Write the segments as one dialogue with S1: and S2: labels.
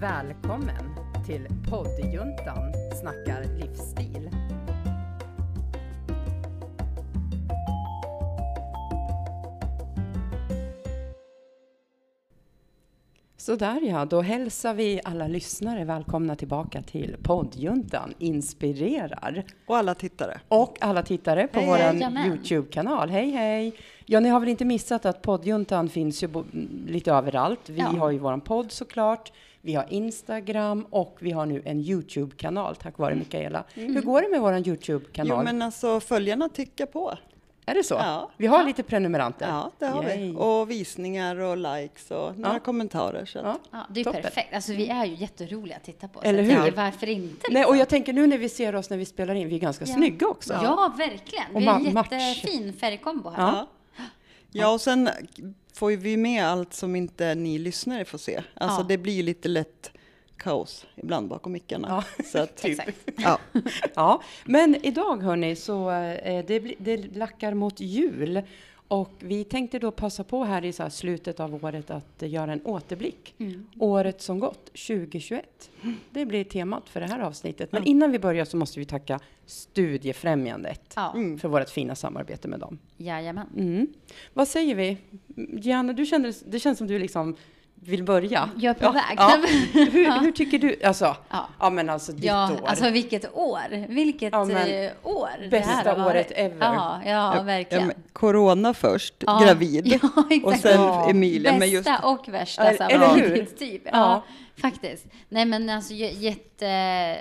S1: Välkommen till poddjuntan snackar livsstil. Så där ja, då hälsar vi alla lyssnare välkomna tillbaka till poddjuntan inspirerar.
S2: Och alla tittare.
S1: Och alla tittare på
S2: Hej,
S1: vår. Youtube-kanal. Hej hej! Ja, ni har väl inte missat att poddjuntan finns ju lite överallt. Vi
S3: Ja.
S1: har ju våran podd såklart. Vi har Instagram och vi har nu en Youtube-kanal tack vare Mikaela. Hur går det med
S2: Jo,
S1: Youtube-kanal?
S2: men alltså följarna tycker på.
S1: Är det så?
S2: Ja.
S1: Vi har lite prenumeranter.
S2: Ja, det har
S1: Yay.
S2: vi. Och visningar och likes och några
S1: Ja.
S2: kommentarer. Så.
S1: Ja.
S3: Ja, det är ju
S1: Toppen.
S3: perfekt. Alltså vi är ju jätteroliga att titta på.
S1: Eller hur?
S3: tänker, Varför inte?
S1: Nej, och
S3: liksom?
S1: jag tänker nu när vi ser oss när vi spelar in, vi är ganska
S3: Ja.
S1: snygga också.
S3: Ja, verkligen.
S1: Och
S3: Vi är
S1: ma-
S3: en jättefin färgkombo här.
S1: Ja.
S2: Ja. ja, och sen får vi med allt som inte ni lyssnare får se. Alltså
S3: Ja.
S2: det blir ju lite lätt kaos ibland bakom mickarna.
S1: Ja,
S2: Så att,
S1: typ.
S2: Ja.
S1: Ja, men idag hörni så eh, det, det lackar mot jul och vi tänkte då passa på här i så här slutet av året att göra en återblick.
S3: Mm.
S1: Året som gått, 2021. Det blir temat för det här avsnittet. Men innan vi börjar så måste vi tacka Studiefrämjandet
S3: Ja,
S2: Mm.
S1: för vårt fina samarbete med dem.
S3: jajamän.
S1: Mm. Vad säger vi? Gianna, du kände, det känns som du liksom vill börja.
S3: Jag är på
S1: ja,
S3: väg.
S1: Ja. Hur, hur tycker du? Alltså,
S3: Ja.
S1: ja men alltså ditt
S3: Ja,
S1: år.
S3: alltså vilket år! Vilket
S1: Ja, men
S3: eh, år det
S1: bästa året ever.
S3: Ja, ja,
S2: Ja,
S3: verkligen.
S2: men corona först,
S3: Ja,
S2: gravid.
S3: Ja, exakt.
S2: och sen
S1: Ja.
S2: Emilia.
S3: Bästa
S2: Men just,
S3: och värsta samtidigt, typ. Ja,
S1: Ja.
S3: Faktiskt. Nej, men alltså jätte,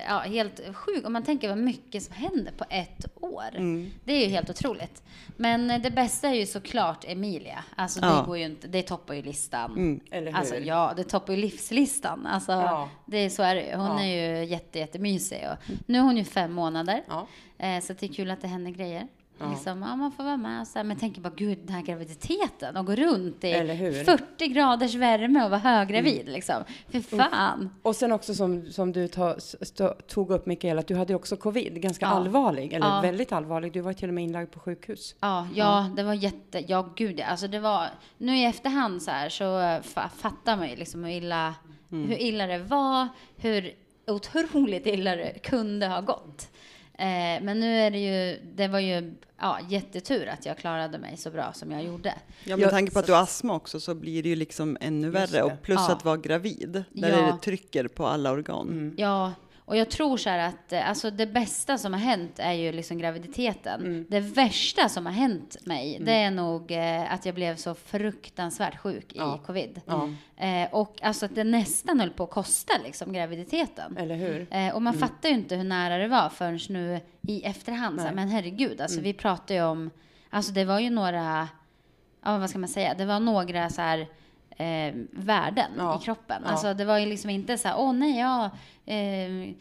S3: ja, helt sjukt. Om man tänker vad mycket som händer på ett år.
S2: Mm.
S3: Det är ju helt otroligt. Men eh, det bästa är ju såklart Emilia. Alltså det
S2: Ja.
S3: går ju inte, det toppar ju listan.
S2: mm.
S1: Eller hur?
S3: Alltså ja, det toppar ju livslistan. Alltså,
S1: Ja.
S3: det är, så är det. Hon
S1: Ja.
S3: är ju jätte, jättemysig. Och nu är hon ju fem månader.
S1: Ja.
S3: Eh, så det är kul att det händer grejer.
S1: Ja.
S3: Liksom, ja, man får vara med så här, men tänker bara gud den här graviditeten och gå runt i
S1: Eller hur? Mm.
S3: 40 graders värme och vara höggravid liksom. För fan.
S1: Och sen också som, som du ta, stå, tog upp Mikaela, att du hade också covid, ganska
S3: Ja.
S1: allvarlig, eller
S3: Ja.
S1: väldigt allvarlig. Du var till och med inlagd på sjukhus.
S3: Ja, ja, det var jätte, ja gud. Alltså det var, nu i efterhand så här så eh, fa, fattar man ju liksom hur illa,
S1: Mm.
S3: hur illa det var, hur otroligt illa det kunde ha gått. Eh, men nu är det ju, det var ju ja, jättetur att jag klarade mig så bra som jag gjorde.
S2: Ja, med tanke på att du har astma också så blir det ju liksom ännu
S1: Just
S2: värre.
S1: det.
S2: Och plus
S3: Ja.
S2: att vara gravid, där
S3: Ja.
S2: det trycker på alla organ.
S1: Mm.
S3: Ja, och jag tror så här att eh, alltså det bästa som har hänt är ju liksom graviditeten.
S1: Mm.
S3: Det värsta som har hänt mig, det är nog eh, att jag blev så fruktansvärt sjuk i
S1: Ja.
S3: covid.
S1: Ja,
S3: Eh, och alltså att det nästan höll på att kosta liksom graviditeten.
S1: eller hur?
S3: Eh, och man fattar ju inte hur nära det var förrän nu i efterhand. Så.
S1: Mm.
S3: men herregud, alltså vi pratar ju om, alltså det var ju några, ja vad ska man säga, det var några så här eh, värden
S1: Ja.
S3: i kroppen.
S1: Ja.
S3: Alltså det var ju liksom inte så här, åh nej, ja, eh,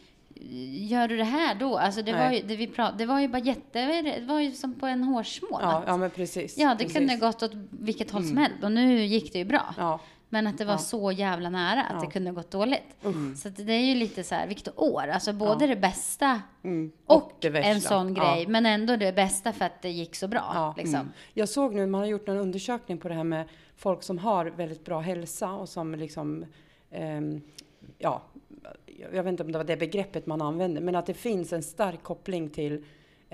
S3: gör du det här då? Alltså det, var ju, det, vi prat, det var ju bara jätte, det var ju som på en hårsmån.
S1: Ja, ja men precis.
S3: ja, det
S1: precis.
S3: kunde gått åt vilket håll som helst och nu gick det ju bra.
S1: Ja,
S3: Men att det var
S1: Ja.
S3: så jävla nära att
S1: Ja.
S3: det kunde gått dåligt.
S1: Mm.
S3: Så det är ju lite så här, vilket år. Alltså både det bästa
S2: Mm.
S3: och,
S1: Och det
S3: en sån
S1: Ja.
S3: grej. Men ändå det bästa för att det gick så bra.
S1: Ja.
S3: Liksom.
S1: Mm. Jag såg nu, man har gjort en undersökning på det här med folk som har väldigt bra hälsa och som liksom, eh, ja, jag vet inte om det var det begreppet man använde, men att det finns en stark koppling till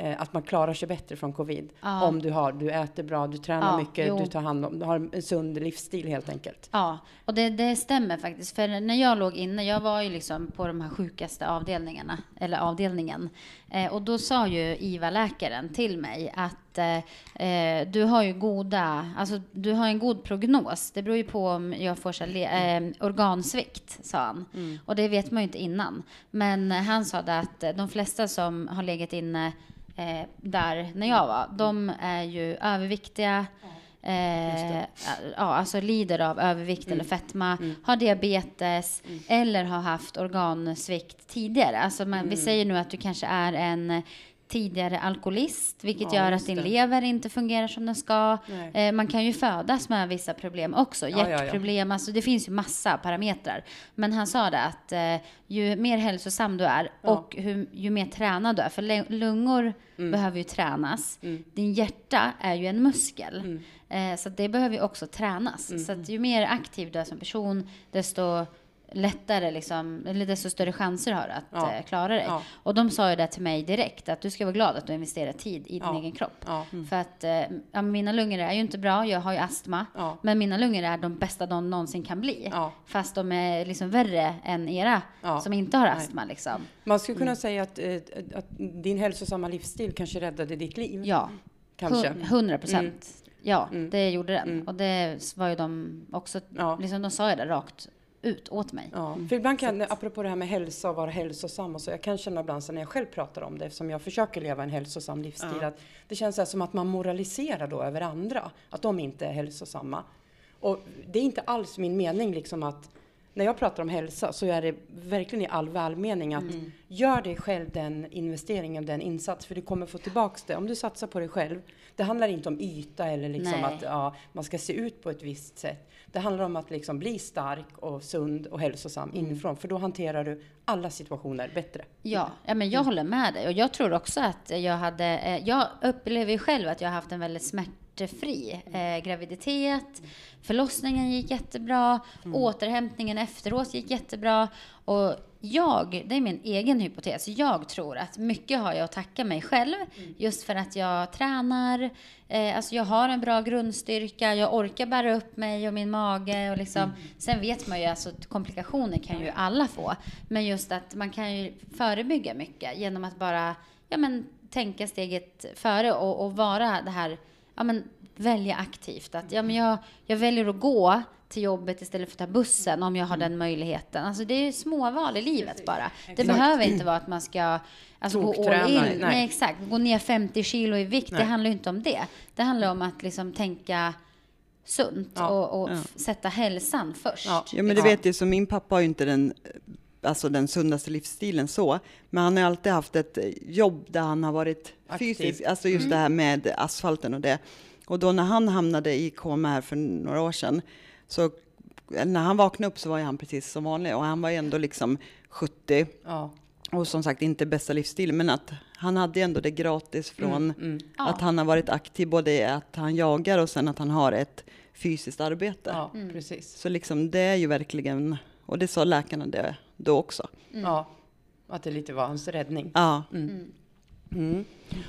S1: eh, att man klarar sig bättre från covid.
S3: Ja.
S1: Om du har, du äter bra, du tränar
S3: Ja,
S1: mycket,
S3: jo.
S1: du tar hand om, du har en sund livsstil helt enkelt.
S3: Ja, och det, det stämmer faktiskt. För när jag låg inne, jag var ju liksom på de här sjukaste avdelningarna, eller avdelningen. Eh, och då sa ju IVA-läkaren till mig att eh, eh, du har ju goda, alltså du har en god prognos. Det beror ju på om jag får så eh, organsvikt, sa han. Och det vet man ju inte innan. Men han sa det att de flesta som har legat inne eh, där när jag var, de är ju överviktiga, Eh, ja, alltså lider av övervikt eller fetma, har diabetes eller har haft organsvikt tidigare. Alltså man, Vi säger nu att du kanske är en tidigare alkoholist, vilket
S1: Ja,
S3: gör att din
S1: det.
S3: lever inte fungerar som den ska. Eh, man kan ju födas med vissa problem också,
S1: Ja, ja, ja.
S3: hjärtproblem, alltså det finns ju massa parametrar. Men han sa det att eh, ju mer hälsosam du är och hur, ju mer tränad du är, för lungor
S1: Mm.
S3: behöver ju tränas. Din hjärta är ju en muskel. Eh, så det behöver ju också tränas.
S1: Mm.
S3: Så att ju mer aktiv du är som person, desto lättare, liksom, eller desto större chanser har du att
S1: Ja.
S3: eh, klara dig.
S1: Ja.
S3: Och de sa ju det till mig direkt, att du ska vara glad att du investerar tid i din
S1: Ja.
S3: egen kropp.
S1: Ja.
S3: För att eh, ja, mina lungor är ju inte bra, jag har ju astma.
S1: Ja.
S3: Men mina lungor är de bästa de någonsin kan bli.
S1: Ja.
S3: Fast de är liksom värre än era
S1: Ja.
S3: som inte har astma. Liksom.
S1: Man skulle kunna säga att, eh, att din hälsosamma livsstil kanske räddade ditt liv.
S3: Ja,
S1: Kanske.
S3: Hun- 100 procent. Ja,
S1: Mm.
S3: det gjorde den.
S1: Mm.
S3: Och det var ju de också,
S1: Ja.
S3: liksom, de sa ju det rakt ut åt mig.
S1: Ja, för ibland kan, apropå det här med hälsa och vara hälsosam och så, jag kan känna ibland så när jag själv pratar om det, eftersom jag försöker leva en hälsosam livsstil,
S2: Ja.
S1: att det känns så som att man moraliserar då över andra, att de inte är hälsosamma. Och det är inte alls min mening liksom att när jag pratar om hälsa så är det verkligen i all välmening att gör dig själv den investeringen, den insats, för du kommer få tillbaks det. Om du satsar på dig själv, det handlar inte om yta eller liksom
S3: Nej.
S1: att ja, man ska se ut på ett visst sätt. Det handlar om att liksom bli stark och sund och hälsosam inifrån, för då hanterar du alla situationer bättre.
S3: Ja, ja men jag håller med dig. Och jag tror också att jag hade... Eh, jag upplever själv att jag har haft en väldigt smärtfri eh, graviditet. Förlossningen gick jättebra. Återhämtningen efteråt gick jättebra. Och jag, det är min egen hypotes, jag tror att mycket har jag att tacka mig själv. Just för att jag tränar, eh, alltså jag har en bra grundstyrka, jag orkar bära upp mig och min mage. Och liksom, Sen vet man ju alltså att komplikationer kan ju alla få. Men just att man kan ju förebygga mycket genom att bara ja, men, tänka steget före och, och vara det här, ja men välja aktivt. Att ja, men jag, jag väljer att gå till jobbet istället för att ta bussen om jag har den möjligheten. Alltså det är småval i livet bara. Det
S1: Exakt.
S3: behöver inte vara att man ska alltså, gå all in.
S1: nej.
S3: Nej. exakt. Gå ner 50 kilo i vikt. Det
S1: Nej.
S3: handlar ju inte om det. Det handlar om att liksom tänka sunt
S1: Ja.
S3: och, och
S2: Ja.
S3: sätta hälsan först.
S1: Ja.
S2: Ja, men det vet ju, så min pappa har ju inte den, alltså den sundaste livsstilen så, men han har alltid haft ett jobb där han har varit
S1: Aktiv.
S2: fysisk, alltså just det här med asfalten och det. Och då när han hamnade i koma här för några år sedan, så när han vaknade upp så var han precis som vanligt och han var ändå liksom 70
S1: Ja.
S2: och som sagt inte bästa livsstilen, men att han hade ändå det gratis från
S1: Mm.
S3: Ja.
S2: att han har varit aktiv, både i att han jagar och sen att han har ett fysiskt arbete.
S1: Ja, precis.
S2: Så liksom det är ju verkligen, och det sa läkarna det då också.
S1: Ja, att det lite var hans räddning.
S2: Ja.
S1: Mm.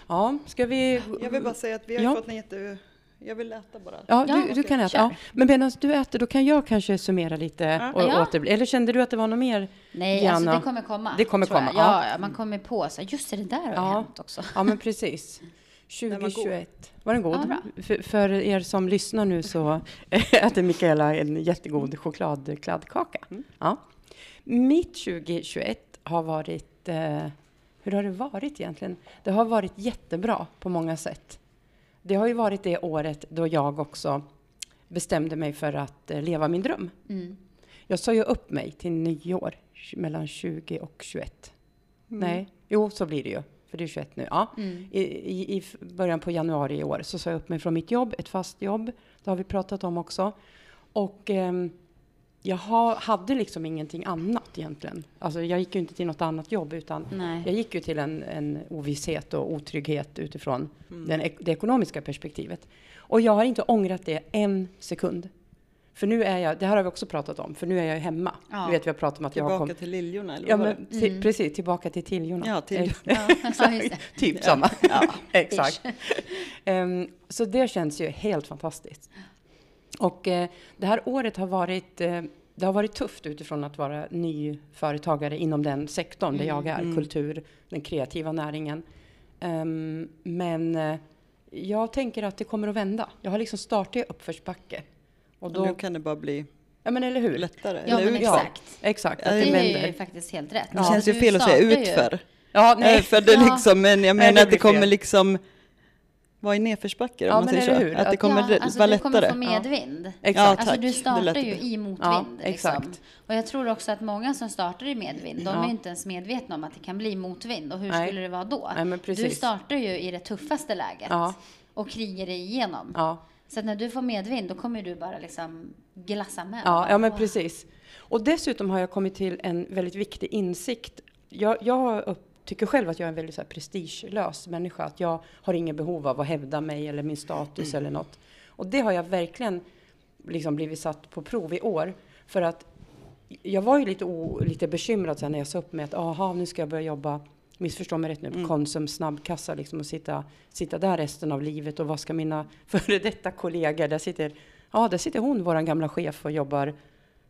S1: Ja, ska vi...
S2: Jag vill bara säga att vi har
S1: Ja.
S2: fått en jätte... Jag vill äta bara.
S1: Ja,
S3: Ja,
S1: du, du kan äta. Ja. Men medan du äter, då kan jag kanske summera lite
S2: Ja.
S1: och
S3: Ja.
S1: återbli. Eller kände du att det var något mer?
S3: Nej, alltså det kommer komma.
S1: Det kommer komma,
S3: Ja, man kommer på så just det, det där har
S1: Ja.
S3: hänt också.
S1: Ja, men precis.
S2: Den var god.
S1: 2021. Var den god?
S3: Ja,
S1: för, för er som lyssnar nu så äter Mikaela en jättegod chokladkladdkaka.
S2: Mm.
S1: Ja. Mitt 2021 har varit... Eh, hur har det varit egentligen? Det har varit jättebra på många sätt. Det har ju varit det året då jag också bestämde mig för att eh, leva min dröm.
S3: Mm.
S1: Jag sa ju upp mig till nyår mellan 20 och 21. Nej, jo så blir det ju. För det är 21 nu. Ja.
S3: Mm.
S1: I, i, I början på januari i år så sa jag upp mig från mitt jobb, ett fast jobb. Det har vi pratat om också. Och ehm, jag ha, hade liksom ingenting annat egentligen. Alltså jag gick ju inte till något annat jobb utan
S3: Nej.
S1: jag gick ju till en, en ovisshet och otrygghet utifrån den, ek- det ekonomiska perspektivet. Och jag har inte ångrat det en sekund. För nu är jag, det här har vi också pratat om, för nu är jag hemma.
S3: Ja.
S1: Du vet, vi har pratat om att jag har
S2: Tillbaka
S1: kommit...
S2: till liljorna eller
S1: Ja, men till, precis, tillbaka till Tiljorna.
S2: Ja, till-
S3: Ja, ja,
S1: typ samma. Exakt. Ehm, så det känns ju helt fantastiskt. Och eh, det här året har varit, eh, det har varit tufft utifrån att vara ny företagare inom den sektorn där jag är,
S2: Mm.
S1: kultur, den kreativa näringen. Ehm, men eh, jag tänker att det kommer att vända. Jag har liksom startat i uppförsbacke. Och
S2: Och
S1: då,
S2: nu kan det bara bli
S1: ja men eller hur?
S2: lättare.
S3: Ja,
S2: eller
S3: men
S2: utför.
S1: Ja,
S3: exakt.
S1: exakt, att
S3: Det
S1: det
S3: är ju
S1: vänder.
S3: faktiskt helt rätt.
S2: Det
S3: Ja,
S2: känns ju fel att säga
S3: ju-
S2: utför.
S1: Ja, nej.
S2: För det liksom, men jag
S1: Nej,
S2: menar
S1: det
S2: att det kommer
S1: fel.
S2: liksom vara i nedförsbacke
S1: Ja,
S2: om man säger så.
S1: hur?
S2: Att det kommer
S3: ja, alltså
S2: vara
S3: du kommer
S2: lättare.
S3: få medvind.
S1: Exakt.
S2: Ja, tack.
S3: Alltså du startar ju i motvind.
S1: Ja,
S3: liksom.
S1: exakt.
S3: Och jag tror också att många som startar i medvind, de är ju inte ens medvetna om att det kan bli motvind. Och hur
S1: Nej.
S3: skulle det vara då?
S1: Nej,
S3: du startar ju i det tuffaste läget och krigar dig igenom. Så att när du får medvind, då kommer du bara liksom glassa med.
S1: Ja, ja men precis. Och dessutom har jag kommit till en väldigt viktig insikt. Jag, jag upp, tycker själv att jag är en väldigt så här, prestigelös människa. Att jag har ingen behov av att hävda mig eller min status eller något. Och det har jag verkligen liksom blivit satt på prov i år. För att jag var ju lite, o, lite bekymrad sen när jag sa upp mig att aha, nu ska jag börja jobba, missförstå mig rätt nu, på
S2: Mm.
S1: Konsum snabbkassa liksom och sitta, sitta där resten av livet och vad ska mina före detta kollegor, där sitter, ja där sitter hon, våran gamla chef och jobbar,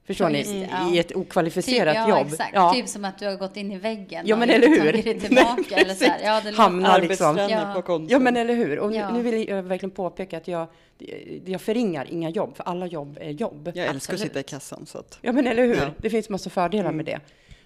S1: förstår
S3: Ja,
S1: ni,
S3: det,
S1: i
S3: ja.
S1: ett okvalificerat
S3: typ,
S1: jobb.
S3: Ja, exakt.
S1: Ja.
S3: Typ som att du har gått in i väggen
S1: Ja, men eller hur?
S3: tagit dig tillbaka.
S1: Nej,
S3: eller så här.
S1: precis.
S3: Ja, det
S1: Hamnar liksom.
S3: Ja.
S2: på kontot.
S1: Ja men eller hur. Och nu-
S3: Ja.
S1: nu vill jag verkligen påpeka att jag, jag förringar inga jobb, för alla jobb är jobb.
S2: Jag älskar att
S3: Absolut.
S2: sitta i kassan. Så att,
S1: Ja men eller hur.
S2: Ja.
S1: Det finns massa fördelar
S2: Mm.
S1: med det.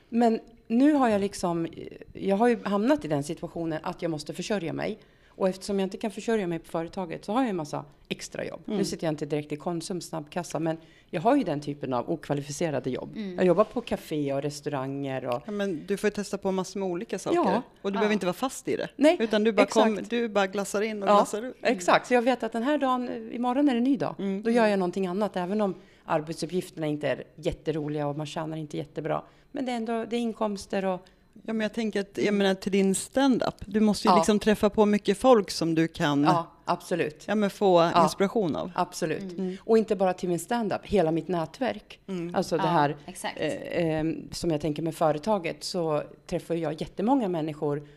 S1: Men nu har jag liksom, jag har ju hamnat i den situationen att jag måste försörja mig. Och eftersom jag inte kan försörja mig på företaget så har jag en massa extrajobb.
S2: Mm.
S1: Nu sitter jag inte direkt i Konsum snabbkassa, men jag har ju den typen av okvalificerade jobb.
S3: Mm.
S1: Jag jobbar på café och restauranger och
S2: ja, men du får ju testa på massor med olika saker.
S1: Ja.
S2: Och du
S3: Ja.
S2: behöver inte vara fast i det.
S1: Nej,
S2: Utan du bara, kom, du bara glassar in och
S1: Ja,
S2: glassar ut.
S1: Exakt, så jag vet att den här dagen, imorgon är det en ny dag.
S2: Mm.
S1: Då gör jag någonting annat, även om arbetsuppgifterna inte är jätteroliga och man tjänar inte jättebra. Men det är ändå det är inkomster och
S2: Ja, men jag tänker att, jag menar till din stand-up, du måste ju
S1: Ja.
S2: liksom träffa på mycket folk som du kan
S1: ja, absolut.
S2: ja, men få
S1: Ja.
S2: inspiration av.
S1: Absolut.
S2: Mm.
S1: Och inte bara till min stand-up, hela mitt nätverk. Alltså det
S3: Ja,
S1: här
S3: exakt.
S1: eh, eh, som jag tänker med företaget så träffar jag jättemånga människor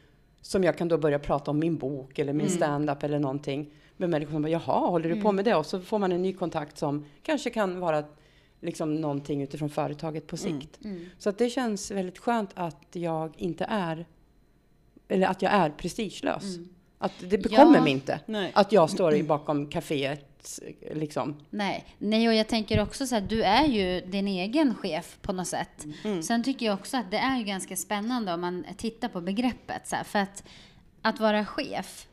S1: som jag kan då börja prata om min bok eller min
S3: Mm.
S1: stand-up eller någonting. Med människor som bara, jaha, håller du på med det? Och så får man en ny kontakt som kanske kan vara liksom någonting utifrån företaget på sikt.
S3: Mm.
S1: Så att det känns väldigt skönt att jag inte är, eller att jag är prestigelös. Att det bekommer
S3: Mm. Ja.
S1: mig inte.
S2: Nej.
S1: Att jag står i bakom kaféet, liksom.
S3: Nej. Nej, och jag tänker också så här, du är ju din egen chef på något sätt.
S1: Mm.
S3: Sen tycker jag också att det är ju ganska spännande om man tittar på begreppet. Så här, för att, att vara chef,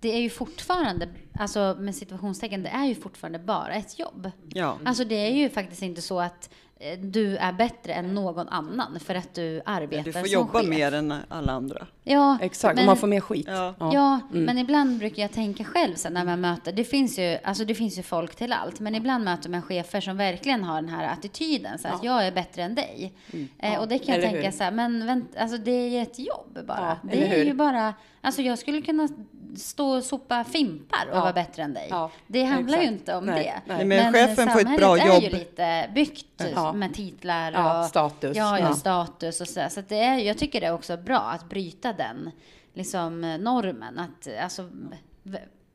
S3: det är ju fortfarande, alltså med situationstecken, det är ju fortfarande bara ett jobb.
S2: Ja.
S3: Alltså det är ju faktiskt inte så att eh, du är bättre än någon annan för att du arbetar
S2: Du får
S3: som
S2: jobba
S3: chef.
S2: mer än alla andra.
S3: Ja,
S1: Exakt,
S3: men-
S1: och man får mer skit.
S2: Ja.
S3: Ja,
S1: Mm.
S3: men ibland brukar jag tänka själv sen när man möter, det finns ju, alltså det finns ju folk till allt, men ibland möter man chefer som verkligen har den här attityden, så att jag är bättre än dig. Eh,
S1: Ja,
S3: och det kan jag
S1: eller
S3: tänka
S1: hur?
S3: så här, men vänt, alltså det är ju ett jobb bara.
S1: Ja,
S3: det
S1: eller
S3: är
S1: hur?
S3: ju bara, alltså jag skulle kunna stå och sopa fimpar och
S1: Ja.
S3: vara bättre än dig.
S1: Ja,
S3: det handlar ju
S1: exakt.
S3: inte om
S1: Nej,
S3: det.
S1: nej.
S2: Nej, men chefen får ett
S3: samhället
S2: bra
S3: är
S2: jobb.
S3: ju lite byggt
S1: Ja.
S3: med titlar
S1: Ja,
S3: och
S1: status.
S3: Ja, status och sådär. Så det är, jag tycker det är också bra att bryta den liksom, normen. Att, alltså,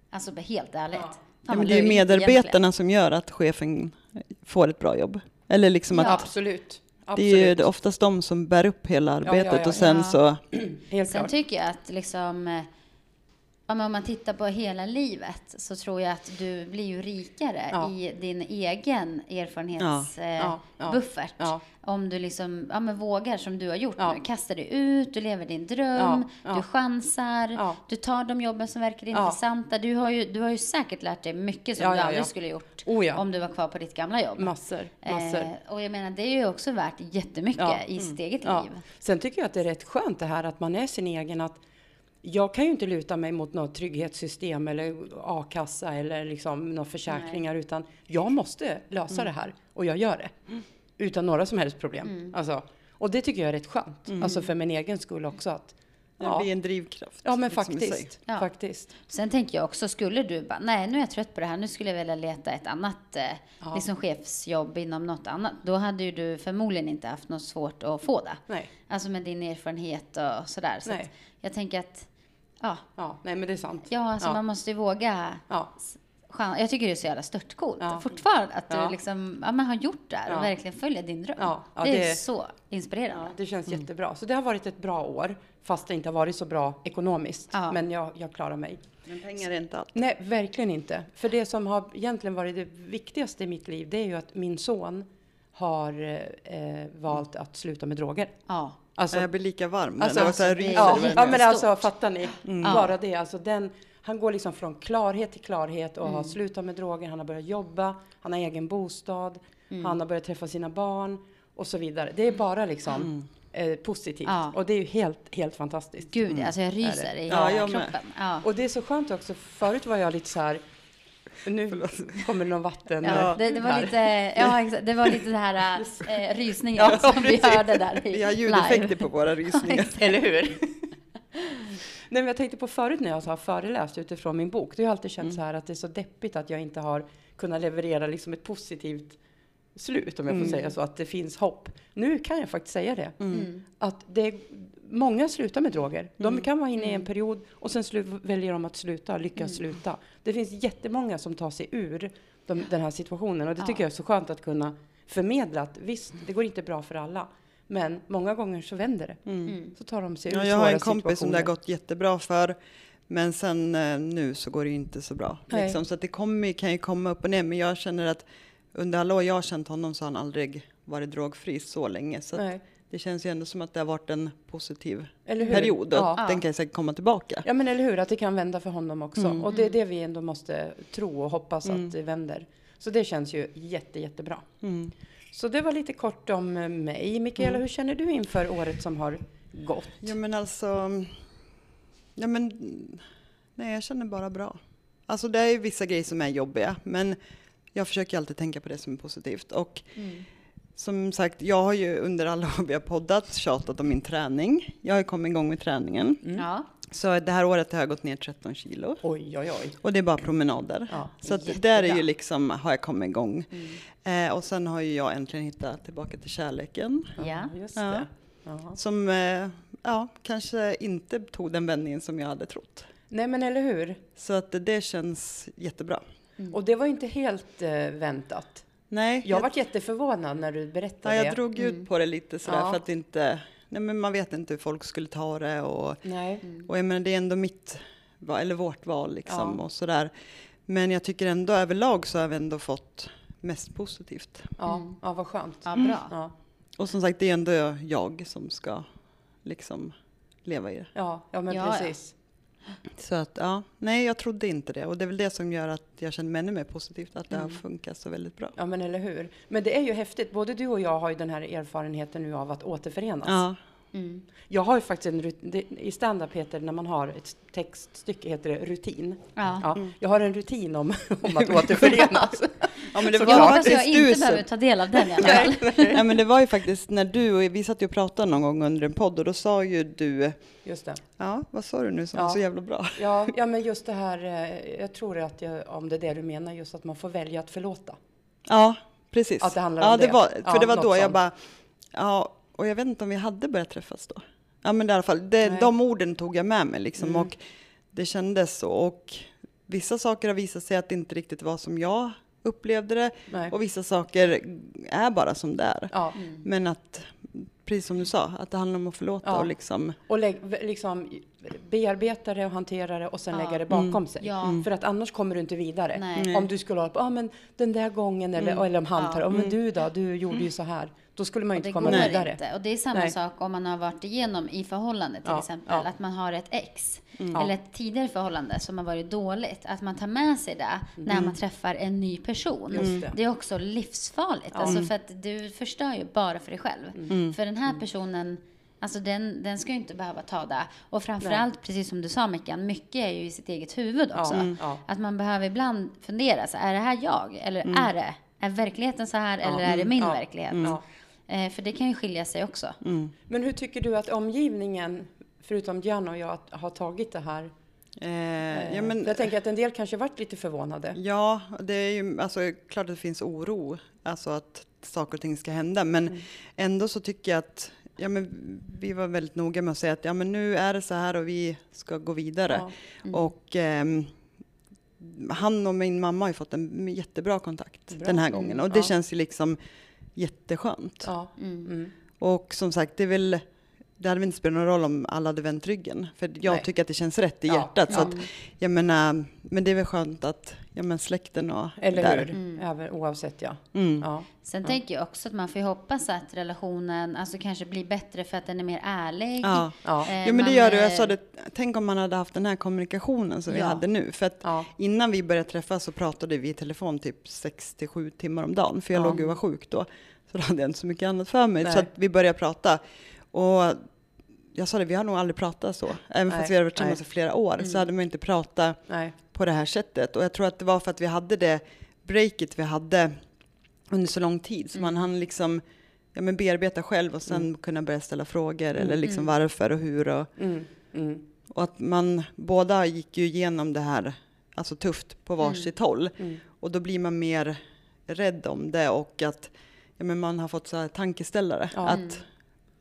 S3: alltså helt ärligt. Fan,
S2: Ja, men det är ju medarbetarna som gör att chefen får ett bra jobb. Eller liksom
S3: Ja.
S2: att
S1: Absolut.
S2: det är ju oftast de som bär upp hela
S1: ja,
S2: arbetet
S1: ja.
S2: och sen
S3: Ja.
S2: så,
S1: Helt
S3: Sen
S1: klart.
S3: tycker jag att liksom, eh, ja, men om man tittar på hela livet så tror jag att du blir ju rikare
S1: Ja.
S3: i din egen erfarenhetsbuffert.
S1: Ja.
S3: Om du liksom, ja, men vågar som du har gjort nu. Kastar dig ut, du lever din dröm, du chansar, du tar de jobben som verkar intressanta. Du har, ju, du har ju säkert lärt dig mycket som du aldrig skulle gjort
S1: Oh,
S3: om du var kvar på ditt gamla jobb.
S1: Massor. massor.
S3: Eh, och jag menar, det är ju också värt jättemycket i sitt eget liv.
S1: Sen tycker jag att det är rätt skönt det här att man är sin egen. Att jag kan ju inte luta mig mot något trygghetssystem eller a-kassa eller liksom några försäkringar utan jag måste lösa det här och jag gör det. Utan några som helst problem. Alltså, och det tycker jag är rätt skönt. Alltså för min egen skull också. Att,
S2: det
S1: ja,
S2: blir en drivkraft.
S1: ja men
S2: liksom
S1: faktiskt.
S3: Ja.
S1: faktiskt.
S3: Sen tänker jag också, skulle du bara, nej nu är jag trött på det här, nu skulle jag vilja leta ett annat eh,
S1: Ja.
S3: liksom chefsjobb inom något annat. Då hade ju du förmodligen inte haft något svårt att få det.
S1: Nej,
S3: Alltså med din erfarenhet och sådär. Så
S1: Nej.
S3: jag tänker att, ja,
S1: ja, nej men det är sant.
S3: ja alltså
S1: Ja.
S3: man måste ju våga.
S1: Ja,
S3: Jag tycker det är så jävla störtcoolt
S1: Ja.
S3: fortfarande att
S1: Ja.
S3: du liksom, ja, men har gjort det här och
S1: Ja.
S3: verkligen följer din dröm.
S1: Ja, ja,
S3: det är
S1: det-
S3: så inspirerande.
S1: Ja, det känns jättebra. Så det har varit ett bra år, fast det inte har varit så bra ekonomiskt.
S3: Ja.
S1: Men jag, jag klarar mig.
S2: Men pengar är inte allt.
S1: Nej, verkligen inte. För det som har egentligen varit det viktigaste i mitt liv, det är ju att min son har eh, valt att sluta med droger.
S3: Ja.
S1: Alltså,
S2: jag blir lika varm.
S1: alltså,
S2: det var så här ryser
S1: ja, ja, men alltså fattar ni?
S3: Mm.
S1: Bara det. Alltså, den, han går liksom från klarhet till klarhet och
S3: Mm.
S1: har slutat med droger. Han har börjat jobba, han har egen bostad, han har börjat träffa sina barn och så vidare. Det är bara liksom eh, positivt.
S3: Ja.
S1: Och det är ju helt, helt fantastiskt.
S3: Gud, alltså jag ryser i
S2: Ja,
S3: hela
S2: med.
S3: kroppen. Ja.
S1: Och det är så skönt också. Förut var jag lite så här. Nu kommer det någon vatten.
S3: Ja, det, det var lite, ja, exakt, det var lite det här äh, rysningen
S1: Ja,
S3: som vi
S1: precis.
S3: hörde där i
S2: Vi har
S3: live.
S2: ljudeffekter på våra rysningar.
S1: Eller hur? Nej, men jag tänkte på förut när jag har föreläst utifrån min bok. Det har jag alltid känt så här att det är så deppigt att jag inte har kunnat leverera liksom ett positivt slut, om jag får
S2: Mm.
S1: säga så, att det finns hopp. Nu kan jag faktiskt säga det.
S3: Mm.
S1: Att det, många slutar med droger. De
S2: Mm.
S1: kan vara inne i en
S3: Mm.
S1: period och sen slu, väljer de att sluta, lyckas sluta. Det finns jättemånga som tar sig ur de, den här situationen och det
S3: Ja.
S1: tycker jag är så skönt att kunna förmedla att visst, det går inte bra för alla. Men många gånger så vänder det.
S3: Mm.
S1: Så tar de sig ur
S2: Ja, jag har en kompis som det har gått jättebra för. Men sen eh, nu så går det ju inte så bra. Liksom. Så att det kommer, kan ju komma upp och ner. Men jag känner att under alla år jag har känt honom så har han aldrig varit drogfri så länge. Så. Det känns ju ändå som att det har varit en positiv period. Och
S1: Ja.
S2: den kan säkert komma tillbaka.
S1: Ja men eller hur, att det kan vända för honom också.
S2: Mm.
S1: Och det är det vi ändå måste tro och hoppas
S2: Mm.
S1: att det vänder. Så det känns ju jätte, jättebra.
S2: Mm.
S1: Så det var lite kort om mig. Mikaela,
S2: Mm.
S1: hur känner du inför året som har gått?
S2: Ja men alltså, ja men, nej jag känner bara bra. Alltså det är ju vissa grejer som är jobbiga, men jag försöker alltid tänka på det som är positivt. Och
S3: Mm.
S2: Som sagt, jag har ju under alla år vi har poddat tjatat om min träning. Jag har ju kommit igång med träningen.
S1: Mm.
S3: Ja.
S2: Så det här året har jag gått ner 13 kilo.
S1: Oj, oj, oj.
S2: Och det är bara promenader.
S1: Ja,
S2: Så där är ju liksom, har jag kommit igång.
S3: Mm.
S2: Eh, och sen har ju jag äntligen hittat tillbaka till kärleken.
S3: Ja.
S1: just
S2: Ja.
S1: det. Ja.
S2: Som, eh, ja, kanske inte tog den vändningen som jag hade trott.
S1: Nej, men eller hur?
S2: Så att det känns jättebra.
S1: Och det var inte helt eh, väntat.
S2: Nej,
S1: Jag varit jätteförvånad när du berättade
S2: ja,
S1: det.
S2: jag drog ut på det lite sådär
S1: Ja.
S2: för att inte, nej men man vet inte hur folk skulle ta det och,
S1: Nej.
S3: Mm.
S2: och jag menar det är ändå mitt, eller vårt val liksom
S1: Ja.
S2: och sådär. Men jag tycker ändå överlag så har vi ändå fått mest positivt.
S1: Ja,
S3: Mm.
S1: ja vad skönt.
S3: ja, bra.
S1: Ja,
S2: Och som sagt, det är ändå jag som ska liksom leva i det.
S1: ja, ja men
S3: Ja, ja.
S1: precis.
S2: Så att ja, nej jag trodde inte det och det är väl det som gör att jag känner mig ännu mer positivt, att det har
S3: Mm.
S2: funkat så väldigt bra.
S1: Ja, men eller hur. Men det är ju häftigt. Både du och jag har ju den här erfarenheten nu av att återförenas.
S2: Ja,
S3: Mm.
S1: Jag har ju faktiskt en rut- det- I stand-up heter det, när man har ett textstycke, heter det rutin.
S3: Ja.
S1: Ja, Jag har en rutin om, om att återförenas.
S2: ja men det
S1: Så
S2: var
S3: Jag hoppas jag inte behöver ta del av den i alla fall.
S2: Nej men det var ju faktiskt när du, och vi satt ju och pratade någon gång under en podd och då sa ju du,
S1: Just det.
S2: ja vad sa du nu som
S1: Ja.
S2: var så jävla bra?
S1: Ja, ja, men just det här, eh, jag tror att jag, om det är det du menar, just att man får välja att förlåta.
S2: Ja, precis.
S1: Att det handlar
S2: ja,
S1: om det.
S2: Var, för
S1: Ja,
S2: det var då jag
S1: sånt.
S2: bara, ja, och jag vet inte om vi hade börjat träffas då. Ja men i alla fall, det, de orden tog jag med mig liksom
S1: Mm.
S2: och det kändes så. Och vissa saker har visat sig att det inte riktigt var som jag upplevde det
S1: Nej.
S2: och vissa saker är bara som det är.
S1: Ja,
S3: Mm.
S2: Men att, precis som du sa, att det handlar om att förlåta
S1: Ja.
S2: och liksom,
S1: och lägg, liksom bearbeta det och hantera det och sen
S3: Ja.
S1: lägga det bakom
S2: Mm.
S1: sig.
S3: Ja.
S1: För att annars kommer du inte vidare.
S3: Nej.
S1: Om du skulle hålla på, ah, men den där gången, eller,
S2: Mm.
S1: eller om han
S3: Ja.
S1: tar, oh, men
S2: Mm.
S1: du då, du gjorde ju så här. Då skulle man ju inte komma
S3: går
S1: vidare.
S3: inte. Och det är samma
S1: Nej.
S3: sak om man har varit igenom i förhållande till
S1: Ja,
S3: exempel.
S1: ja.
S3: Att man har ett ex.
S2: Mm.
S3: Eller ett tidigare förhållande som har varit dåligt. Att man tar med sig det när man träffar en ny person.
S1: Mm. Det.
S3: Det är också livsfarligt.
S1: Ja.
S3: Alltså för att du förstör ju bara för dig själv.
S2: Mm.
S3: För den här personen Alltså den, den ska ju inte behöva ta det. Och framförallt, precis som du sa Mickan, mycket är ju i sitt eget huvud också.
S1: Ja, ja.
S3: Att man behöver ibland fundera, så är det här jag? Eller är det? Är verkligheten så här eller är det min
S1: Ja.
S3: verklighet? Eh, för det kan ju skilja sig också.
S2: mm.
S1: Men hur tycker du att omgivningen, förutom Gianna och jag, har tagit det här?
S2: Eh,
S1: Eh,
S2: ja, men,
S1: Jag tänker att en del kanske varit lite förvånade.
S2: ja, det är ju alltså, klart att det finns oro, alltså att saker och ting ska hända, men
S1: Mm.
S2: ändå så tycker jag att ja, men vi var väldigt noga med att säga att ja, men nu är det så här och vi ska gå vidare.
S1: Ja.
S3: Mm.
S2: Och ehm, han och min mamma har ju fått en jättebra kontakt
S1: Bra.
S2: den här
S1: Mm,
S2: gången och det
S1: ja.
S2: känns ju liksom jätteskönt.
S1: Ja.
S3: Mm.
S1: Mm.
S2: Och som sagt, det är väl det hade väl inte spelat någon roll om alla hade vänt ryggen. För jag
S1: Nej.
S2: tycker att det känns rätt i
S1: Ja,
S2: hjärtat. Så
S1: ja.
S2: att, jag menar, men det är väl skönt att ja, men släkten och
S1: Eller
S2: där.
S1: hur?
S3: Mm.
S1: Även, oavsett ja.
S2: Mm.
S1: ja.
S3: Sen
S1: Ja.
S3: tänker jag också att man får ju hoppas att relationen alltså kanske blir bättre för att den är mer ärlig.
S2: Ja.
S1: Ja.
S3: Eh,
S2: Jo men det gör det. Jag
S3: eh,
S2: sa det, tänk om man hade haft den här kommunikationen som vi hade nu. För att
S1: Ja.
S2: innan vi började träffas så pratade vi i telefon typ 6 till 7 timmar om dagen. För jag
S1: Ja.
S2: låg ju och var sjuk då. Så då hade jag inte så mycket annat för mig.
S1: Nej.
S2: Så att vi började prata. Och jag sa det, vi har nog aldrig pratat så. Även
S1: Nej,
S2: fast vi hade varit tillsammans i flera år
S3: Mm.
S2: så hade man inte pratat
S1: Nej.
S2: på det här sättet. Och jag tror att det var för att vi hade det breaket vi hade under så lång tid. Så
S3: Mm.
S2: man hann liksom ja, men bearbeta själv och sen
S1: Mm.
S2: kunna börja ställa frågor.
S1: Mm.
S2: Eller liksom
S3: Mm.
S2: varför och hur. Och,
S1: Mm. Mm.
S2: och att man båda gick ju igenom det här alltså tufft på varsitt håll.
S1: Mm.
S2: Och då blir man mer rädd om det och att ja, men man har fått så här tankeställare.
S1: Ja.
S2: Att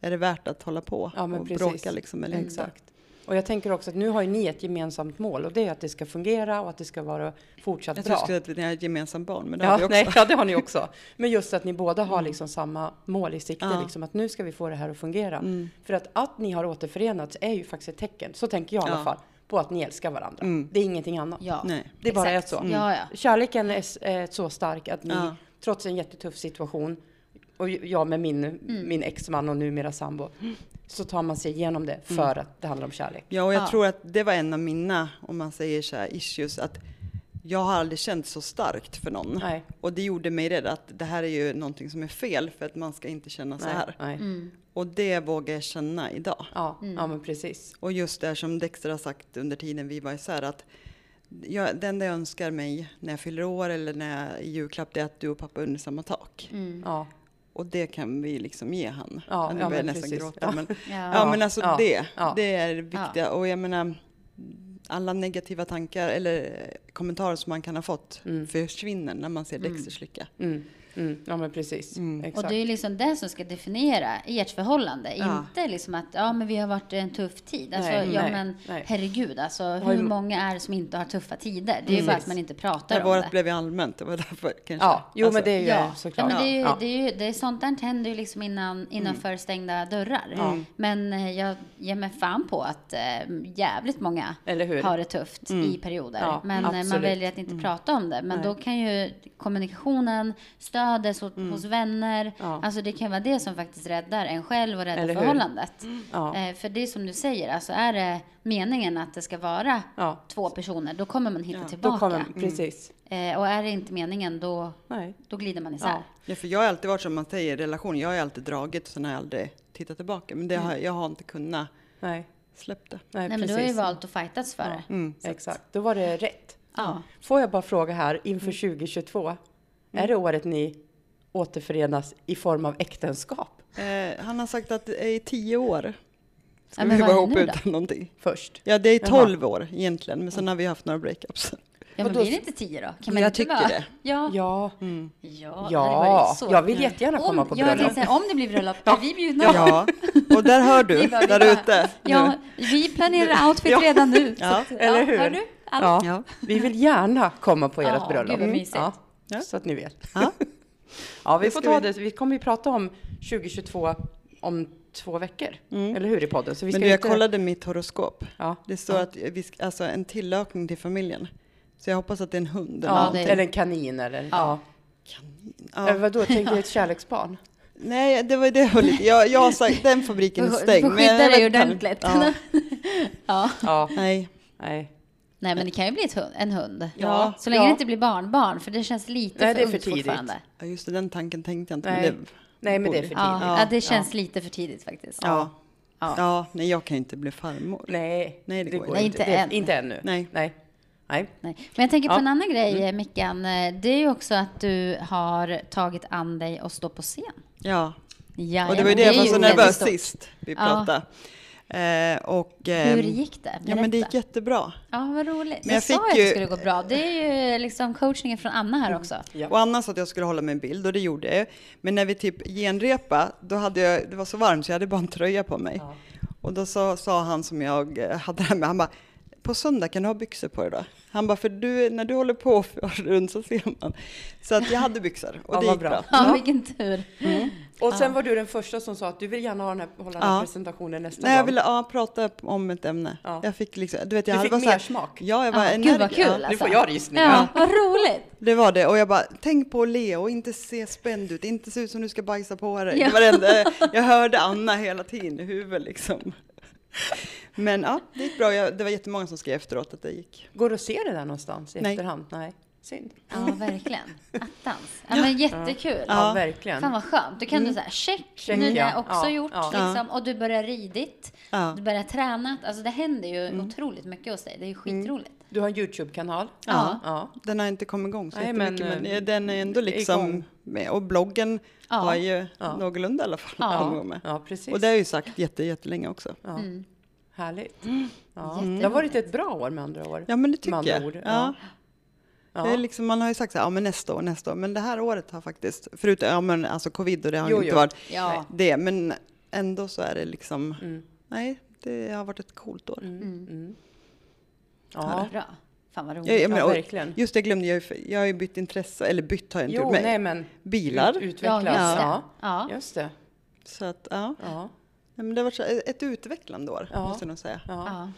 S2: är det värt att hålla på
S1: Ja,
S2: och
S1: precis.
S2: bråka liksom eller inte?
S1: Exakt. Och jag tänker också att nu har ju ni ett gemensamt mål och det är att det ska fungera och att det ska vara fortsatt
S2: Jag
S1: bra.
S2: skulle att vi har ett gemensamt barn, men det har
S1: Ja,
S2: vi också.
S1: nej, ja, det har ni också. Men just att ni båda har liksom samma mål i sikte,
S2: Ja.
S1: liksom att nu ska vi få det här att fungera.
S2: Mm.
S1: För att, att ni har återförenats är ju faktiskt ett tecken, så tänker jag i alla fall, på att ni älskar varandra.
S2: Mm.
S1: Det är ingenting annat.
S3: Ja,
S2: Nej.
S1: Det bara
S3: exakt.
S1: är så.
S3: Ja, ja.
S1: Kärleken är, är så stark att ni,
S2: Ja.
S1: trots en jättetuff situation, och jag med min,
S3: Mm.
S1: min exman och numera sambo, så tar man sig igenom det
S2: Mm.
S1: för att det handlar om kärlek.
S2: Ja, och jag
S3: Ja.
S2: tror att det var en av mina, om man säger så här, issues, att jag har aldrig känt så starkt för någon.
S1: Nej,
S2: Och det gjorde mig rädd att det här är ju någonting som är fel för att man ska inte känna så
S1: nej,
S2: här.
S1: nej.
S3: Mm.
S2: Och det vågar jag känna idag.
S1: Ja, ja, men precis.
S2: Och just det som Dexter har sagt under tiden vi var isär att jag, det enda jag önskar mig när jag fyller år eller när jag i julklapp det är att du och pappa är under samma tak.
S3: Mm.
S1: Ja,
S2: Och det kan vi liksom ge han.
S1: Ja,
S2: nu
S1: ja,
S2: börjar nästan
S1: precis.
S2: gråta.
S1: Ja.
S2: Men,
S3: Ja.
S2: ja, men alltså
S1: ja,
S2: det,
S1: ja.
S2: det är det viktiga. Och jag menar, alla negativa tankar eller kommentarer som man kan ha fått
S1: Mm.
S2: försvinner när man ser Dexters lycka.
S1: Mm, mm, ja men precis.
S2: Mm.
S1: Exakt.
S3: Och det är ju liksom det som ska definiera ert förhållande.
S2: Ja.
S3: Inte liksom att ja, men vi har varit en tuff tid. Alltså,
S1: Nej,
S3: ja,
S1: nej,
S3: men
S1: nej.
S3: herregud, alltså, hur många är det som inte har tuffa tider? Det är ju bara
S1: Precis.
S3: att man inte pratar
S2: Det
S3: om
S2: vårat
S3: det.
S2: blev ju allmänt, det var därför kanske.
S1: Ja, jo
S2: Alltså,
S1: men det är ju
S3: Ja, ja
S1: såklart.
S3: men det är ju,
S1: Ja.
S3: det är ju det är sånt där händer ju liksom innan, innanför stängda dörrar.
S1: Mm.
S3: Men eh, jag ger mig fan på att eh, jävligt många
S1: Eller hur?
S3: har det tufft i perioder.
S1: Ja,
S3: men eh, man
S1: absolut.
S3: väljer att inte prata om det. Men
S1: Nej.
S3: då kan ju kommunikationen, stödet hos, hos vänner,
S1: Ja.
S3: alltså det kan vara det som faktiskt räddar en själv och räddar förhållandet.
S1: Ja.
S3: Eh, för det är som du säger, alltså är det meningen att det ska vara
S1: Ja.
S3: två personer, då kommer man hitta
S2: Ja,
S1: Då
S3: tillbaka.
S1: kommer, precis.
S3: Eh, och är det inte meningen, då,
S1: Nej.
S3: då glider man isär.
S1: Ja.
S2: Ja, för jag har alltid varit som man säger i relation, jag har alltid dragit och sen har jag aldrig tittat tillbaka. Men det har, jag har inte kunnat
S1: Nej.
S2: släppa det.
S1: Nej,
S3: Nej, men du har ju valt att fightas för det.
S2: Mm.
S1: Exakt, då var det rätt.
S3: Ja.
S1: Får jag bara fråga här inför 2022. Är det året ni återförenas i form av äktenskap
S2: Eh, han har sagt att det är i tio år. Ska
S3: Ja, men
S2: vi vara ihop
S3: nu då?
S2: utan någonting.
S1: först?
S2: Ja, det är tolv år egentligen, men sen har vi haft några breakups.
S3: Ja, men blir det inte tio då? Kan man
S2: Jag
S3: inte
S2: tycker
S3: vara?
S2: det.
S3: Ja.
S1: Ja,
S2: Mm.
S3: Ja,
S1: Ja,
S3: så
S1: jag vill jättegärna komma
S3: om,
S1: på
S3: jag
S1: bröllop.
S3: säga, om det blir bröllop, är vi bjudna?
S2: Ja, och där hör
S3: Vi
S2: du,
S3: bara- vi
S2: där ute.
S3: Ja, vi planerar outfit redan nu. så
S2: Ja.
S3: att,
S1: Eller hur?
S3: Hör du? Allt.
S1: ja.
S2: Ja.
S1: vi vill gärna komma på ert
S3: Ja,
S1: bröllop.
S3: gud vad mysigt.
S1: Ja,
S2: Ja.
S1: Så att ni vet.
S2: Ja.
S1: Ja, vi
S2: Det
S1: får ta
S2: vi-
S1: det. Vi kommer ju prata om 2022 om två veckor. Eller hur i podden? Så vi
S2: Men
S1: ska
S2: du, jag
S1: inte...
S2: kollade mitt horoskop.
S1: Ja.
S2: Det står att vi ska, alltså en tillökning till familjen. Så jag hoppas att det är en hund.
S1: Ja,
S3: är-
S1: eller en kanin eller... Ja.
S2: Ja.
S1: Eller vadå, tänkte du ett kärleksbarn?
S2: Nej, det var det jag lite, jag, jag har sagt den fabriken är stängd.
S3: du får
S2: men
S3: skydda dig ordentligt.
S2: Ja,
S3: Ja.
S1: Ja,
S2: nej,
S1: nej.
S3: Nej, men det kan ju bli ett hund, en hund.
S1: Ja.
S3: Så länge
S1: Ja.
S3: det inte blir barnbarn, för det känns lite
S1: Nej,
S3: för
S1: det är för tidigt.
S3: fortfarande.
S2: Ja, just det, den tanken tänkte jag inte.
S1: Nej.
S2: Men det,
S1: Nej, men det är för tidigt.
S3: ja,
S2: Ja.
S3: det känns lite för tidigt faktiskt.
S2: ja.
S3: Ja.
S2: Ja. nej jag kan inte bli farmor.
S1: Nej,
S2: Nej, det går
S3: Nej,
S1: inte.
S3: inte
S1: Det-
S3: än.
S1: Inte ännu.
S2: Nej.
S1: Nej. Nej.
S3: Nej. Men jag tänker på
S1: Ja.
S3: en annan grej, mm. Mickan. Det är ju också att du har tagit an dig och stå på scen.
S2: Ja,
S3: Ja,
S2: och det var ju det jag var så nervös sist vi
S3: Ja.
S2: pratade. Eh, och, eh,
S3: Hur gick det?
S2: Ja, men det gick
S3: Berätta.
S2: jättebra.
S3: Ja, vad roligt.
S2: Men
S3: jag,
S2: jag
S3: sa att det
S2: ju- Mm.
S3: skulle gå bra. Det är ju liksom coachningen från Anna här också.
S1: Ja.
S2: Och Anna sa att jag skulle hålla mig en bild och det gjorde jag. Men när vi typ genrepa, då hade jag, det var så varmt så jag hade bara en tröja på mig.
S1: Ja.
S2: Och då sa, sa han som jag eh, hade det här med, han bara, på söndag kan du ha byxor på dig då? Han bara, för du, när du håller på och runt så ser man. Så att jag hade byxor och
S1: Ja,
S2: det gick
S1: bra.
S2: bra.
S3: Ja, vilken tur.
S1: Och sen var du den första som sa att du vill gärna ha den här, hålla den här
S2: Ja.
S1: presentationen nästa
S2: Nej, jag
S1: gång.
S2: ville ja, prata om ett ämne.
S1: Ja.
S2: Jag fick liksom, du vet, jag
S1: Du fick
S2: så här-
S1: mer smak.
S2: Ja, jag var
S3: Ja, gud vad
S2: energisk.
S3: kul
S2: Ja,
S1: Nu
S3: alltså.
S1: får jag rysningar.
S3: Ja, vad roligt.
S2: Det var det. Och jag bara, tänk på att le och inte se spänd ut, inte se ut som du ska bajsa på dig.
S3: Ja.
S2: Det var det jag hörde Anna hela tiden i huvudet liksom. Men ja, det gick bra. Jag, det var jättemånga som skrev efteråt att det gick.
S1: Går det att se det där någonstans i
S2: Nej.
S1: efterhand? Nej. Synd.
S3: Ja, verkligen. Attans. Ja, men jättekul.
S1: Ja,
S2: Ja.
S1: verkligen.
S3: Fan vad skönt. Då kan du säga check,
S1: Check,
S3: nu har
S1: ja.
S3: jag också
S1: Ja,
S3: gjort.
S1: ja.
S3: Liksom, och du börjar ridit,
S2: Ja.
S3: du börjar träna. Alltså det händer ju otroligt mycket hos dig. Det är ju
S1: Mm.
S3: skitroligt.
S1: Du har en Youtube-kanal.
S3: Ja.
S1: ja.
S2: Den har inte kommit igång så
S1: Nej,
S2: jättemycket,
S1: men,
S2: men,
S1: eh,
S2: den är ändå liksom
S1: igång.
S2: Med. Och bloggen
S3: Ja.
S2: har ju
S1: Ja.
S2: någorlunda i alla fall
S3: Ja.
S2: med.
S1: Ja, precis.
S2: Och det har jag ju sagt jätte, jättelänge också.
S1: ja.
S3: Mm.
S1: Härligt. Ja.
S3: Jätteroligt.
S1: Det har varit ett bra år med andra år.
S2: Ja, men det tycker jag. Ja.
S1: ja. Ja.
S2: Det är liksom, man har ju sagt så här, ja men nästa år, nästa år. Men det här året har faktiskt, förutom ja, men alltså covid och det har
S1: Jo,
S2: ju inte
S1: jo.
S2: varit
S3: Ja.
S2: det, men ändå så är det liksom,
S1: Mm.
S2: nej, det har varit ett coolt år.
S1: Mm.
S3: Mm.
S1: Mm.
S3: Ja.
S1: Ja,
S3: Bra. Fan vad roligt.
S1: Ja,
S2: menar, och
S1: verkligen.
S2: just det glömde jag jag har ju bytt intresse, eller bytt har jag inte
S1: Jo,
S2: gjort, men
S1: nej men
S2: bilar.
S1: ut, utvecklas.
S3: Ja, just det.
S1: Ja,
S3: Ja.
S1: just det.
S2: Så att, ja.
S1: Ja.
S2: Nej, men det har varit ett utvecklande år,
S1: Ja.
S2: måste jag nog säga.
S1: Ja.
S3: Ja.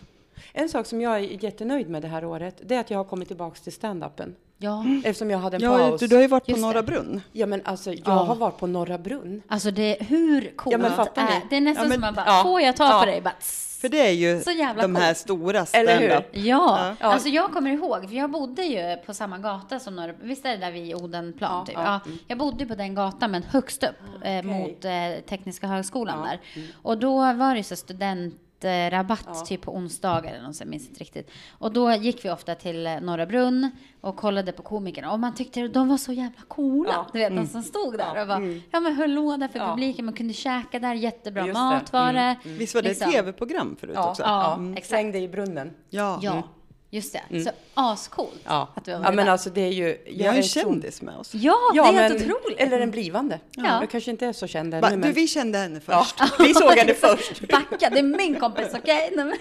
S1: En sak som jag är jättenöjd med det här året, det är att jag har kommit tillbaks till stand-upen.
S3: Ja.
S1: Eftersom jag hade en
S2: Ja,
S1: paus.
S2: du, du har ju varit på
S3: Just
S2: Norra
S3: det.
S2: Brunn.
S1: Ja men alltså, jag
S3: Ja.
S1: har varit på Norra Brunn.
S3: Alltså det är hur coolt
S1: Ja, men fattar ni?
S3: är det? är nästan
S2: Ja, men-
S3: som man bara,
S1: ja.
S3: får jag ta
S1: Ja.
S3: på dig? Bara.
S2: För det är ju
S3: Så jävla
S2: de här stora stand-up.
S3: Ja,
S1: Ja.
S3: alltså jag kommer ihåg, för jag bodde ju på samma gata som några, visst är det där vid Odenplan
S1: Ja,
S3: typ?
S1: ja,
S3: Ja,
S1: mm.
S3: Jag bodde på den gatan men högst upp eh,
S1: okej.
S3: mot eh, Tekniska högskolan
S1: Ja,
S3: där.
S1: mm.
S3: Och då var det så studentrabatt
S1: Ja.
S3: typ på onsdagar eller något, jag minns inte riktigt. Och då gick vi ofta till eh, Norra Brunn och kollade på komikerna och man tyckte de var så jävla coola.
S1: Ja.
S3: Du vet, de som stod där och bara,
S1: Mm.
S3: ja men höll låda för
S1: Ja.
S3: publiken, man kunde käka där, jättebra
S1: Just det.
S3: mat var det.
S1: Mm,
S2: Visst var det
S3: Liksom.
S2: ett tv-program förut
S1: Ja,
S2: också?
S3: Ja,
S1: ja.
S3: mm. exakt.
S1: Släng dig i brunnen.
S2: Ja.
S3: Ja, just det.
S1: Mm.
S3: Så ascoolt
S1: Ja,
S3: att du var
S1: ja
S3: med
S1: men
S3: där.
S1: alltså det är ju...
S2: Vi har
S1: är
S2: en kändis med oss.
S3: Ja,
S1: Ja,
S3: det är
S1: men,
S3: helt otroligt.
S1: Eller en blivande.
S3: Ja.
S1: Jag kanske inte är så känd ännu,
S2: du,
S1: men...
S2: vi kände henne
S1: Ja,
S2: först.
S1: vi såg henne först.
S3: Backa, det är min kompis, okej? Nej, men-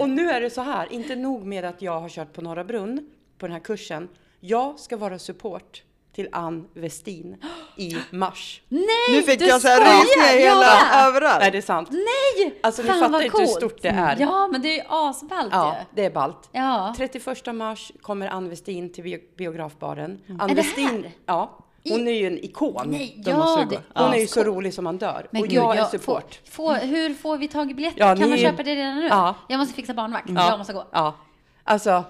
S1: Och nu är det så här, inte nog med att jag har kört på Norra Brunn på den här kursen. Jag ska vara support till Ann Westin i mars.
S3: Nej,
S2: Nu fick
S3: du
S2: jag så här
S3: skojar!
S2: rysningar hela
S3: med.
S2: överallt.
S1: Är det sant?
S3: Nej!
S1: Alltså ni
S3: Fan,
S1: fattar
S3: vad
S1: inte hur
S3: coolt.
S1: stort det är.
S3: Ja, men det är ju asballt
S1: Ja,
S3: ju.
S1: det är ballt.
S3: Ja.
S1: 31 mars kommer Ann Westin till bio- biografbaren. Ann
S3: Är det här?
S1: ja, hon är ju en ikon.
S3: Nej,
S1: Då
S3: ja,
S1: vi
S3: det
S1: gå. Hon är ju så rolig som man dör.
S3: Men
S1: och
S3: gud,
S1: jag är support.
S3: Får, får, hur får vi tag i biljetter?
S1: Ja,
S3: kan man
S1: ni-
S3: köpa det redan nu?
S1: Ja.
S3: Jag måste fixa barnvakt.
S1: Ja.
S3: Jag måste gå.
S1: Ja, alltså.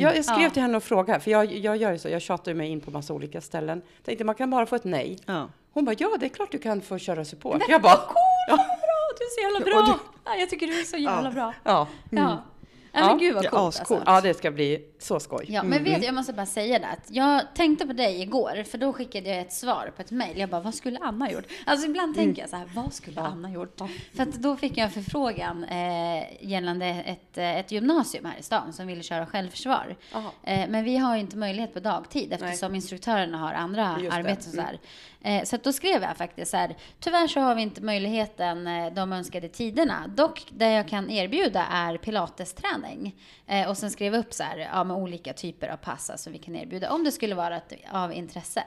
S1: Jag, jag skrev
S3: Ja.
S1: till henne och frågade, för jag, jag gör ju så, jag tjatar ju mig in på massa olika ställen. Tänkte man kan bara få ett nej.
S2: Ja.
S1: Hon bara, ja det är klart du kan få köra support. Jag bara,
S3: Cool, vad bra! Du är så jävla bra! Ja, jag tycker du är så jävla
S2: Ja.
S3: bra.
S1: ja.
S3: Ja. Ja,
S1: Ja,
S3: men gud vad
S2: det är
S3: coolt
S2: ascoolt.
S3: alltså.
S1: Ja, det ska bli så skoj.
S3: Ja, men vet du, jag måste bara säga det att jag tänkte på dig igår, för då skickade jag ett svar på ett mejl. Jag bara, vad skulle Anna gjort? Alltså ibland tänker jag så här, vad skulle Anna gjort? För att då fick jag en förfrågan eh, gällande ett, eh, ett gymnasium här i stan som ville köra självförsvar. Eh, men vi har ju inte möjlighet på dagtid eftersom instruktörerna har andra.
S1: Mm.
S3: arbeten. Så, här. Eh, så att då skrev jag faktiskt så här, tyvärr så har vi inte möjligheten eh, de önskade tiderna. Dock det jag kan erbjuda är pilatesträning. Eh, och sen skrev jag upp så här, ja, med olika typer av pass alltså vi kan erbjuda om det skulle vara ett, av intresse.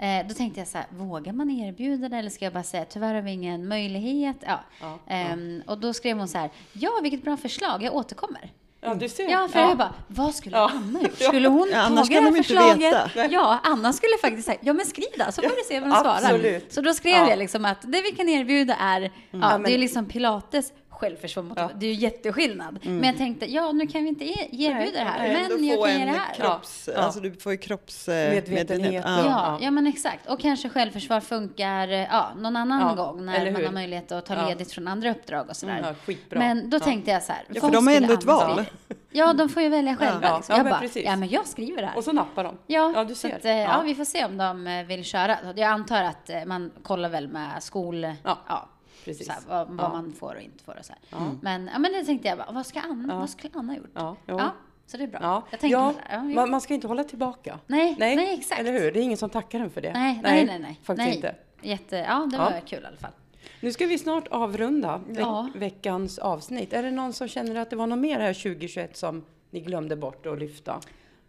S3: Eh, då tänkte jag så här, vågar man erbjuda det eller ska jag bara säga tyvärr har vi ingen möjlighet? Ja.
S1: Ja,
S3: Ehm, Och då skrev hon så här, ja vilket bra förslag, jag återkommer.
S1: Ja, du ser.
S3: Ja, för jag bara, vad skulle
S1: Ja.
S3: Anna gjort? Skulle hon
S2: Ja, annars
S3: tagit
S2: kan
S3: det här
S2: de inte
S3: förslaget?
S2: veta.
S3: Ja, Anna skulle faktiskt säga, ja men skriv det, så får du se vad de svarar.
S1: absolut.
S3: Så då skrev
S1: Ja.
S3: jag liksom att det vi kan erbjuda är, ja,
S1: Ja,
S3: det är liksom pilates självförsvar mot,
S1: Ja.
S3: det är ju jätteskillnad. Men jag tänkte, ja nu kan vi inte erbjuda det här,
S1: nej,
S3: men jag kan ge det här.
S2: kropps...
S1: Ja.
S2: Alltså du får ju kroppsmedvetenhet.
S1: Medvetenhet.
S2: Ja.
S3: Ja, ja, men exakt. Och kanske självförsvar funkar eh, ja, någon annan
S1: Ja,
S3: gång när man har möjlighet att ta
S1: Ja.
S3: ledigt från andra uppdrag och sådär.
S1: Ja, skitbra.
S3: Men då
S1: Ja.
S3: tänkte jag så här.
S2: Ja, för de har ändå ett val.
S3: Ja, de får ju välja själva.
S1: Ja,
S3: liksom.
S1: ja,
S3: jag
S1: men
S3: bara,
S1: precis.
S3: ja men jag skriver det här.
S1: Och så nappar de.
S3: Ja,
S1: Ja, du ser.
S3: att, eh, ja.
S1: Ja.
S3: vi får se om de eh, vill köra. Jag antar att eh, man kollar väl med skol...
S1: Ja,
S3: ja
S1: Precis.
S3: så här, vad, vad
S1: Ja.
S3: man får och inte får och så.
S1: Ja.
S3: Men, ja, men det tänkte jag bara, vad, ska Anna,
S1: Ja.
S3: vad skulle Anna gjort?
S1: Ja.
S3: Ja, så det är bra.
S1: Ja,
S3: Jag tänkte
S1: ja.
S3: Ja,
S1: man, man ska inte hålla tillbaka.
S3: nej, nej, exakt.
S1: Eller hur? Det är ingen som tackar en för det.
S3: Nej, nej, nej. nej.
S1: Faktiskt
S3: nej.
S1: inte.
S3: Jätte, ja, det var kul i alla fall.
S1: Nu ska vi snart avrunda
S3: Ja.
S1: veckans avsnitt. Är det någon som känner att det var något mer här 2021 som ni glömde bort att lyfta?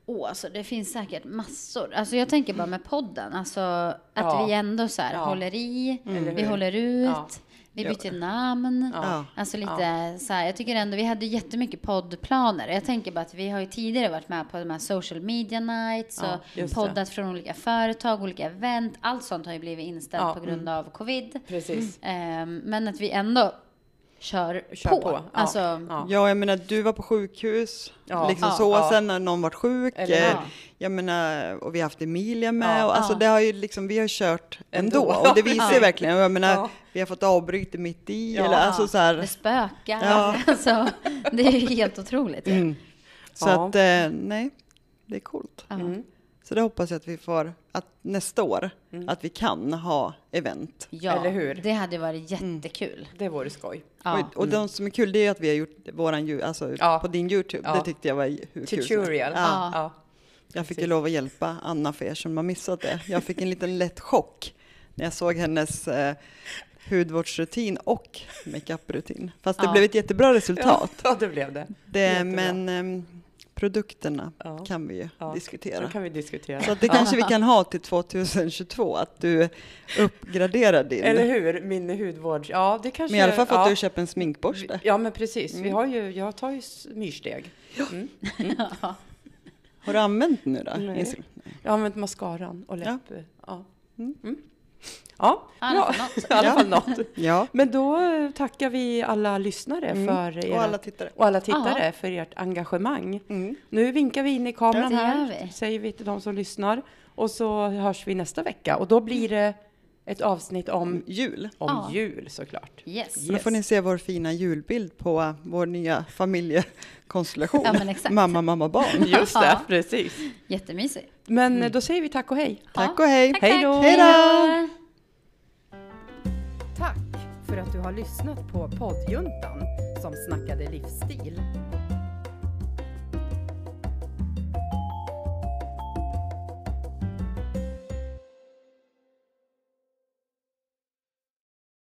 S3: Åh, alltså det finns säkert massor. Alltså jag tänker bara med podden, alltså att
S1: Ja.
S3: vi ändå så här
S1: Ja.
S3: håller i,
S1: Eller
S3: vi håller ut,
S1: Ja.
S3: Vi
S2: Ja.
S3: byter namn.
S1: Ja.
S3: Alltså lite så här, jag tycker ändå, vi hade jättemycket poddplaner. Jag tänker bara att vi har ju tidigare varit med på de här social media nights
S1: Ja,
S3: och
S1: just det.
S3: poddat från olika företag, olika event. Allt sånt har ju blivit inställt
S1: Ja,
S3: på grund av covid.
S1: Precis.
S3: Ehm, men att vi ändå kör,
S1: Kör
S3: på.
S1: på. Ja.
S3: Alltså,
S1: Ja.
S2: Ja, jag menar du var på sjukhus,
S1: Ja.
S2: liksom
S3: Ja.
S2: så,
S1: Ja.
S2: sen när någon var sjuk.
S1: Eller
S2: eh? Jag menar, och vi har haft Emilia med,
S1: Ja.
S2: och alltså
S3: Ja.
S2: det har ju liksom, vi har kört ändå.
S1: Ändå.
S2: Och det visar ju
S3: Ja.
S2: verkligen, jag menar,
S1: Ja.
S2: vi har fått avbryta mitt i,
S1: Ja.
S2: eller alltså så här.
S3: det spökar.
S2: Ja.
S3: Alltså, det är ju helt otroligt.
S2: Mm. Så
S1: Ja.
S2: att, eh, nej, det är coolt.
S3: Ja.
S1: Mm.
S2: Så det hoppas jag att vi får, att nästa år,
S1: Mm.
S2: att vi kan ha event.
S3: Ja,
S1: Eller hur?
S3: det hade varit jättekul.
S1: Det vore skoj.
S3: Ja.
S2: Och, och de som är kul, det är att vi har gjort våran, ju- alltså
S1: Ja.
S2: på din YouTube,
S1: Ja.
S2: det tyckte jag var hur kul.
S1: Tutorial.
S3: Ja.
S1: Ja.
S2: Jag fick ju lov att hjälpa Anna för er som har missat det. Jag fick en liten lätt chock när jag såg hennes eh, hudvårdsrutin och makeup-rutin. Fast det
S3: Ja.
S2: blev ett jättebra resultat.
S1: Ja, det blev det.
S2: Det, men ehm, produkterna
S1: Ja.
S2: kan vi ju
S1: Ja,
S2: diskutera.
S1: Så kan vi diskutera.
S2: Så det kanske vi kan ha till 2022, att du uppgraderar din.
S1: Eller hur? Min hudvård. Ja, det kanske...
S2: Men i alla fall för att du köper en sminkborste.
S1: Ja, men precis. Vi
S2: Mm.
S1: har ju, jag tar ju myrsteg. Mm.
S2: Har du använt den nu då?
S1: Nej. Jag har använt mascaran och läpp.
S2: Ja.
S1: Ja, ja
S3: I alla
S1: bra.
S3: fall något.
S1: I alla
S2: Ja.
S1: fall något.
S2: Ja,
S1: Men då tackar vi alla lyssnare
S2: Mm.
S1: för era,
S2: och alla tittare.
S1: och alla tittare för ert engagemang.
S2: Mm.
S1: Nu vinkar vi in i kameran här,
S3: vi.
S1: säger vi till de som lyssnar. Och så hörs vi nästa vecka. Och då blir det ett avsnitt om,
S2: Jul.
S1: om
S3: Ja.
S1: jul såklart.
S3: Yes.
S2: Så Då får ni se vår fina julbild på vår nya familjekonstellation.
S3: Ja, men exakt.
S2: Mamma, mamma, barn.
S1: Just det,
S3: Ja.
S1: precis.
S3: Jättemysigt.
S1: Men eh, då säger vi tack och hej.
S2: Tack
S3: Ja.
S2: och hej.
S3: Tack,
S1: Hej då.
S2: Hej då.
S1: Tack för att du har lyssnat på poddjuntan som snackade livsstil.